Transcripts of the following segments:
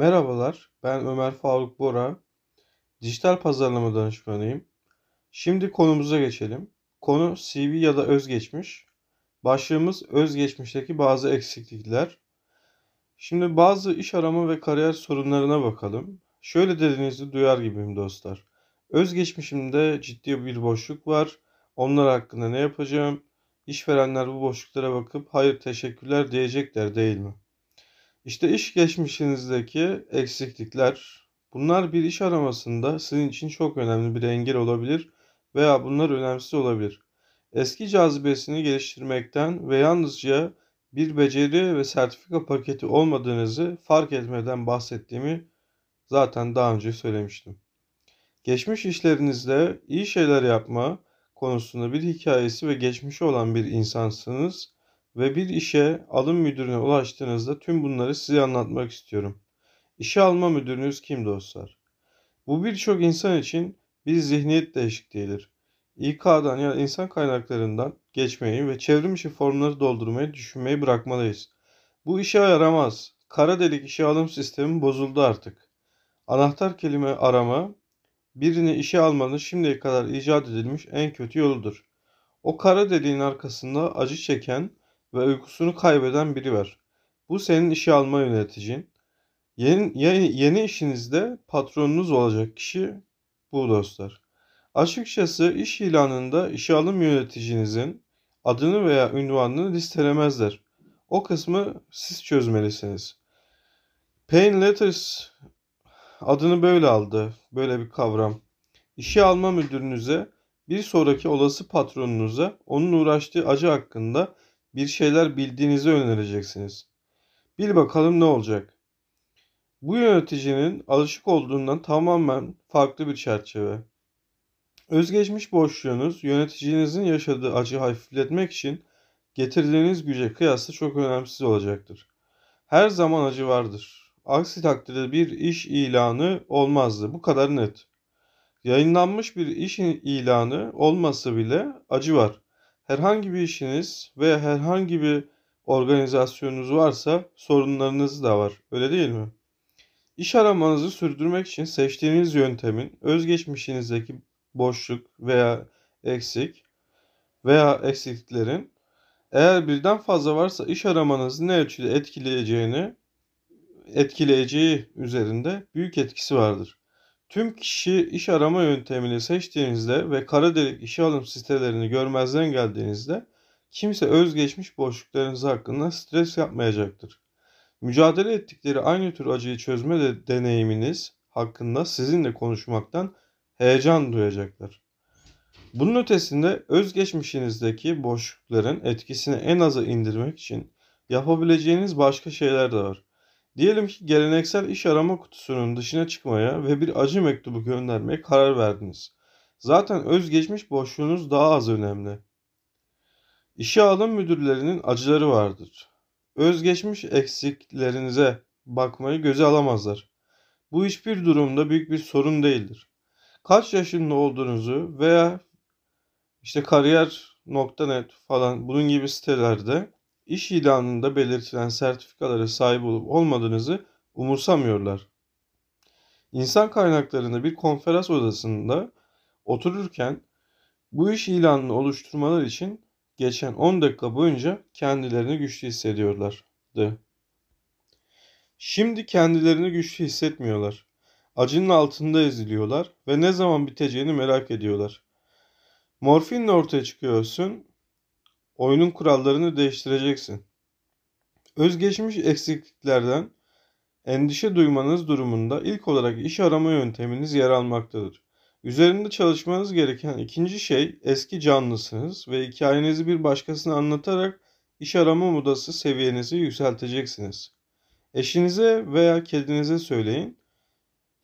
Merhabalar, ben Ömer Faruk Bora. Dijital pazarlama danışmanıyım. Şimdi konumuza geçelim. Konu CV ya da özgeçmiş. Başlığımız özgeçmişteki bazı eksiklikler. Şimdi bazı iş arama ve kariyer sorunlarına bakalım. Şöyle dediğinizi duyar gibiyim dostlar. Özgeçmişimde ciddi bir boşluk var. Onlar hakkında ne yapacağım? İşverenler bu boşluklara bakıp hayır teşekkürler diyecekler değil mi? İşte iş geçmişinizdeki eksiklikler, bunlar bir iş aramasında sizin için çok önemli bir engel olabilir veya bunlar önemsiz olabilir. Eski cazibesini geliştirmekten ve yalnızca bir beceri ve sertifika paketi olmadığınızı fark etmeden bahsettiğimi zaten daha önce söylemiştim. Geçmiş işlerinizde iyi şeyler yapma konusunda bir hikayesi ve geçmişi olan bir insansınız ve bir işe alım müdürüne ulaştığınızda tüm bunları size anlatmak istiyorum. İşe alma müdürünüz kim dostlar? Bu birçok insan için bir zihniyet değişikliğidir. İK'dan ya yani insan kaynaklarından geçmeyi ve çevrim içi formları doldurmayı düşünmeyi bırakmalıyız. Bu işe yaramaz. Kara delik işe alım sistemi bozuldu artık. Anahtar kelime arama birini işe almanın şimdiye kadar icat edilmiş en kötü yoludur. O kara deliğin arkasında acı çeken ve uykusunu kaybeden biri var. Bu senin işe alma yöneticin. Yeni, yeni, yeni işinizde patronunuz olacak kişi bu dostlar. Açıkçası iş ilanında işe alım yöneticinizin adını veya ünvanını listelemezler. O kısmı siz çözmelisiniz. Pain Letters adını böyle aldı. Böyle bir kavram. İşe alma müdürünüze bir sonraki olası patronunuza onun uğraştığı acı hakkında bir şeyler bildiğinizi önereceksiniz. Bil bakalım ne olacak. Bu yöneticinin alışık olduğundan tamamen farklı bir çerçeve. Özgeçmiş boşluğunuz yöneticinizin yaşadığı acı hafifletmek için getirdiğiniz güce kıyasla çok önemsiz olacaktır. Her zaman acı vardır. Aksi takdirde bir iş ilanı olmazdı. Bu kadar net. Yayınlanmış bir iş ilanı olmasa bile acı var. Herhangi bir işiniz veya herhangi bir organizasyonunuz varsa sorunlarınız da var. Öyle değil mi? İş aramanızı sürdürmek için seçtiğiniz yöntemin özgeçmişinizdeki boşluk veya eksik veya eksikliklerin eğer birden fazla varsa iş aramanızı ne ölçüde etkileyeceğini etkileyeceği üzerinde büyük etkisi vardır. Tüm kişi iş arama yöntemini seçtiğinizde ve kara delik işe alım sitelerini görmezden geldiğinizde kimse özgeçmiş boşluklarınız hakkında stres yapmayacaktır. Mücadele ettikleri aynı tür acıyı çözme de deneyiminiz hakkında sizinle konuşmaktan heyecan duyacaklar. Bunun ötesinde özgeçmişinizdeki boşlukların etkisini en aza indirmek için yapabileceğiniz başka şeyler de var. Diyelim ki geleneksel iş arama kutusunun dışına çıkmaya ve bir acı mektubu göndermeye karar verdiniz. Zaten özgeçmiş boşluğunuz daha az önemli. İşe alım müdürlerinin acıları vardır. Özgeçmiş eksiklerinize bakmayı göze alamazlar. Bu hiçbir durumda büyük bir sorun değildir. Kaç yaşında olduğunuzu veya işte kariyer.net falan bunun gibi sitelerde iş ilanında belirtilen sertifikalara sahip olup olmadığınızı umursamıyorlar. İnsan kaynaklarında bir konferans odasında otururken bu iş ilanını oluşturmalar için geçen 10 dakika boyunca kendilerini güçlü hissediyorlardı. Şimdi kendilerini güçlü hissetmiyorlar. Acının altında eziliyorlar ve ne zaman biteceğini merak ediyorlar. Morfinle ortaya çıkıyorsun oyunun kurallarını değiştireceksin. Özgeçmiş eksikliklerden endişe duymanız durumunda ilk olarak iş arama yönteminiz yer almaktadır. Üzerinde çalışmanız gereken ikinci şey eski canlısınız ve hikayenizi bir başkasına anlatarak iş arama modası seviyenizi yükselteceksiniz. Eşinize veya kedinize söyleyin.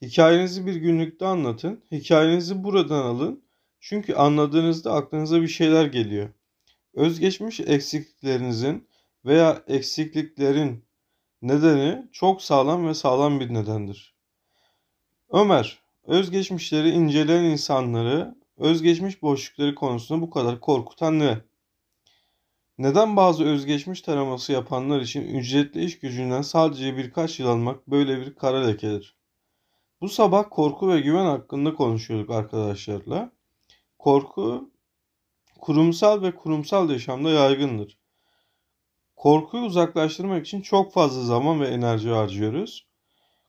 Hikayenizi bir günlükte anlatın. Hikayenizi buradan alın. Çünkü anladığınızda aklınıza bir şeyler geliyor. Özgeçmiş eksikliklerinizin veya eksikliklerin nedeni çok sağlam ve sağlam bir nedendir. Ömer, özgeçmişleri inceleyen insanları özgeçmiş boşlukları konusunda bu kadar korkutan ne? Neden bazı özgeçmiş taraması yapanlar için ücretli iş gücünden sadece birkaç yıl almak böyle bir kara lekedir? Bu sabah korku ve güven hakkında konuşuyorduk arkadaşlarla. Korku kurumsal ve kurumsal yaşamda yaygındır. Korkuyu uzaklaştırmak için çok fazla zaman ve enerji harcıyoruz.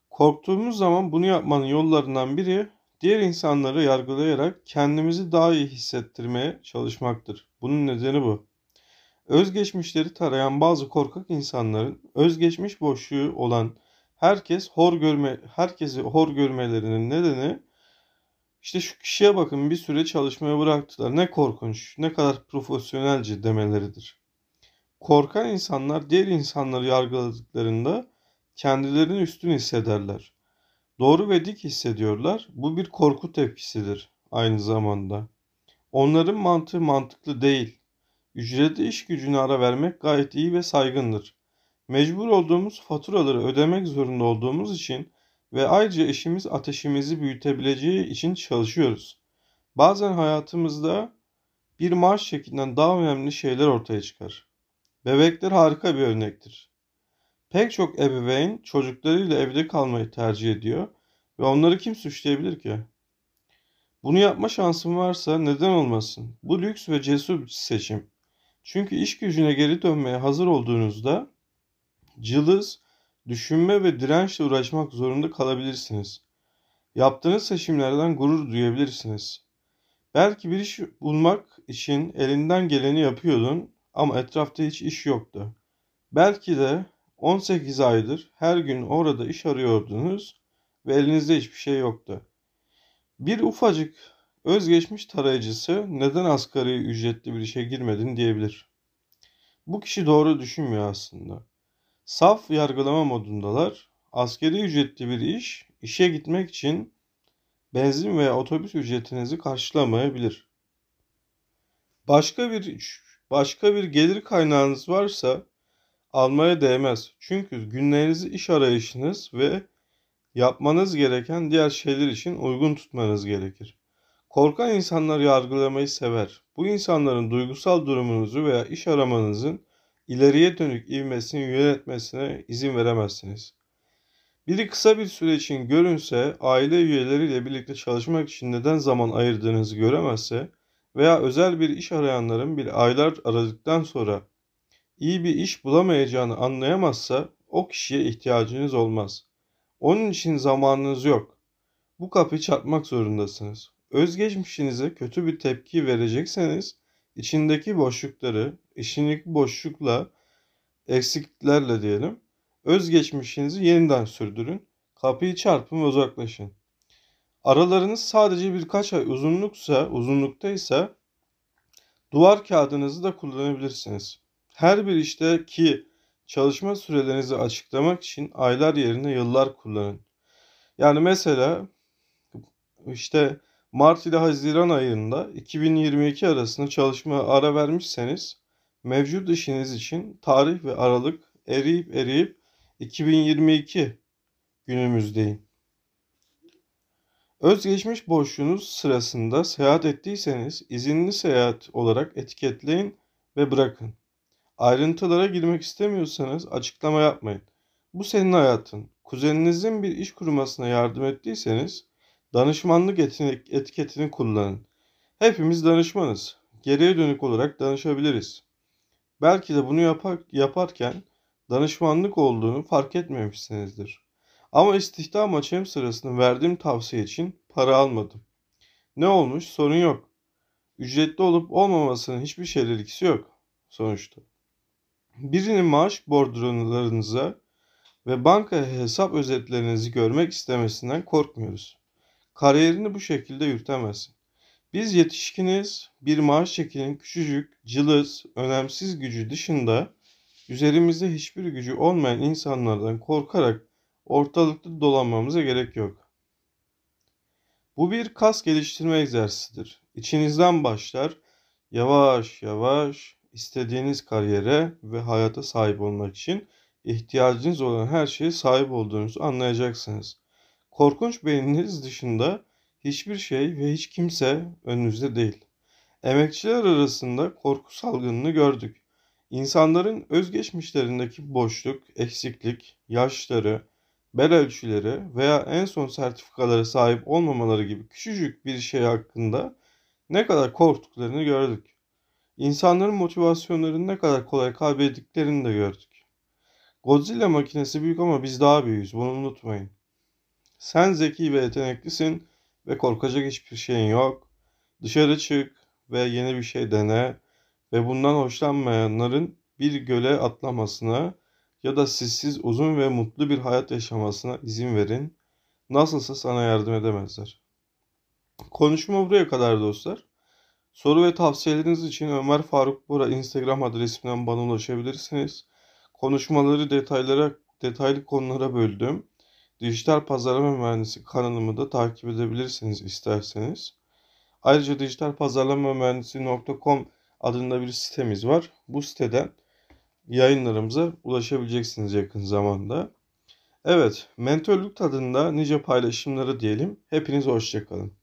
Korktuğumuz zaman bunu yapmanın yollarından biri diğer insanları yargılayarak kendimizi daha iyi hissettirmeye çalışmaktır. Bunun nedeni bu. Özgeçmişleri tarayan bazı korkak insanların özgeçmiş boşluğu olan herkes hor görme herkesi hor görmelerinin nedeni işte şu kişiye bakın bir süre çalışmaya bıraktılar. Ne korkunç, ne kadar profesyonelce demeleridir. Korkan insanlar diğer insanları yargıladıklarında kendilerini üstün hissederler. Doğru ve dik hissediyorlar. Bu bir korku tepkisidir aynı zamanda. Onların mantığı mantıklı değil. Ücretli iş gücüne ara vermek gayet iyi ve saygındır. Mecbur olduğumuz faturaları ödemek zorunda olduğumuz için ve ayrıca eşimiz ateşimizi büyütebileceği için çalışıyoruz. Bazen hayatımızda bir maaş şeklinden daha önemli şeyler ortaya çıkar. Bebekler harika bir örnektir. Pek çok ebeveyn çocuklarıyla evde kalmayı tercih ediyor ve onları kim suçlayabilir ki? Bunu yapma şansım varsa neden olmasın? Bu lüks ve cesur bir seçim. Çünkü iş gücüne geri dönmeye hazır olduğunuzda cılız, düşünme ve dirençle uğraşmak zorunda kalabilirsiniz. Yaptığınız seçimlerden gurur duyabilirsiniz. Belki bir iş bulmak için elinden geleni yapıyordun ama etrafta hiç iş yoktu. Belki de 18 aydır her gün orada iş arıyordunuz ve elinizde hiçbir şey yoktu. Bir ufacık özgeçmiş tarayıcısı neden asgari ücretli bir işe girmedin diyebilir. Bu kişi doğru düşünmüyor aslında. Saf yargılama modundalar. Askeri ücretli bir iş, işe gitmek için benzin veya otobüs ücretinizi karşılamayabilir. Başka bir başka bir gelir kaynağınız varsa almaya değmez. Çünkü günlerinizi iş arayışınız ve yapmanız gereken diğer şeyler için uygun tutmanız gerekir. Korkan insanlar yargılamayı sever. Bu insanların duygusal durumunuzu veya iş aramanızın ileriye dönük ivmesini yönetmesine izin veremezsiniz. Biri kısa bir süre için görünse, aile üyeleriyle birlikte çalışmak için neden zaman ayırdığınızı göremezse veya özel bir iş arayanların bir aylar aradıktan sonra iyi bir iş bulamayacağını anlayamazsa o kişiye ihtiyacınız olmaz. Onun için zamanınız yok. Bu kapıyı çarpmak zorundasınız. Özgeçmişinize kötü bir tepki verecekseniz içindeki boşlukları, işindeki boşlukla, eksikliklerle diyelim, özgeçmişinizi yeniden sürdürün. Kapıyı çarpın ve uzaklaşın. Aralarınız sadece birkaç ay uzunluksa, uzunluktaysa duvar kağıdınızı da kullanabilirsiniz. Her bir işte ki çalışma sürelerinizi açıklamak için aylar yerine yıllar kullanın. Yani mesela işte Mart ile Haziran ayında 2022 arasında çalışmaya ara vermişseniz mevcut işiniz için tarih ve aralık eriyip eriyip 2022 günümüzdeyim. Özgeçmiş boşluğunuz sırasında seyahat ettiyseniz izinli seyahat olarak etiketleyin ve bırakın. Ayrıntılara girmek istemiyorsanız açıklama yapmayın. Bu senin hayatın. Kuzeninizin bir iş kurmasına yardım ettiyseniz danışmanlık etiketini kullanın. Hepimiz danışmanız. Geriye dönük olarak danışabiliriz. Belki de bunu yapar, yaparken danışmanlık olduğunu fark etmemişsinizdir. Ama istihdam açığım sırasında verdiğim tavsiye için para almadım. Ne olmuş? Sorun yok. Ücretli olup olmamasının hiçbir şeyle yok sonuçta. Birinin maaş bordrolarınıza ve banka hesap özetlerinizi görmek istemesinden korkmuyoruz. Kariyerini bu şekilde yürütemezsin. Biz yetişkiniz, bir maaş çekinin küçücük, cılız, önemsiz gücü dışında üzerimizde hiçbir gücü olmayan insanlardan korkarak ortalıkta dolanmamıza gerek yok. Bu bir kas geliştirme egzersizidir. İçinizden başlar, yavaş yavaş istediğiniz kariyere ve hayata sahip olmak için ihtiyacınız olan her şeye sahip olduğunuzu anlayacaksınız. Korkunç beyniniz dışında hiçbir şey ve hiç kimse önünüzde değil. Emekçiler arasında korku salgınını gördük. İnsanların özgeçmişlerindeki boşluk, eksiklik, yaşları, bel ölçüleri veya en son sertifikalara sahip olmamaları gibi küçücük bir şey hakkında ne kadar korktuklarını gördük. İnsanların motivasyonlarını ne kadar kolay kaybettiklerini de gördük. Godzilla makinesi büyük ama biz daha büyüğüz. Bunu unutmayın. Sen zeki ve yeteneklisin ve korkacak hiçbir şeyin yok. Dışarı çık ve yeni bir şey dene ve bundan hoşlanmayanların bir göle atlamasına ya da sizsiz uzun ve mutlu bir hayat yaşamasına izin verin. Nasılsa sana yardım edemezler. Konuşma buraya kadar dostlar. Soru ve tavsiyeleriniz için Ömer Faruk Bora Instagram adresimden bana ulaşabilirsiniz. Konuşmaları detaylara, detaylı konulara böldüm. Dijital Pazarlama Mühendisi kanalımı da takip edebilirsiniz isterseniz. Ayrıca dijitalpazarlamamühendisi.com adında bir sitemiz var. Bu siteden yayınlarımıza ulaşabileceksiniz yakın zamanda. Evet, mentörlük tadında nice paylaşımları diyelim. Hepiniz hoşçakalın.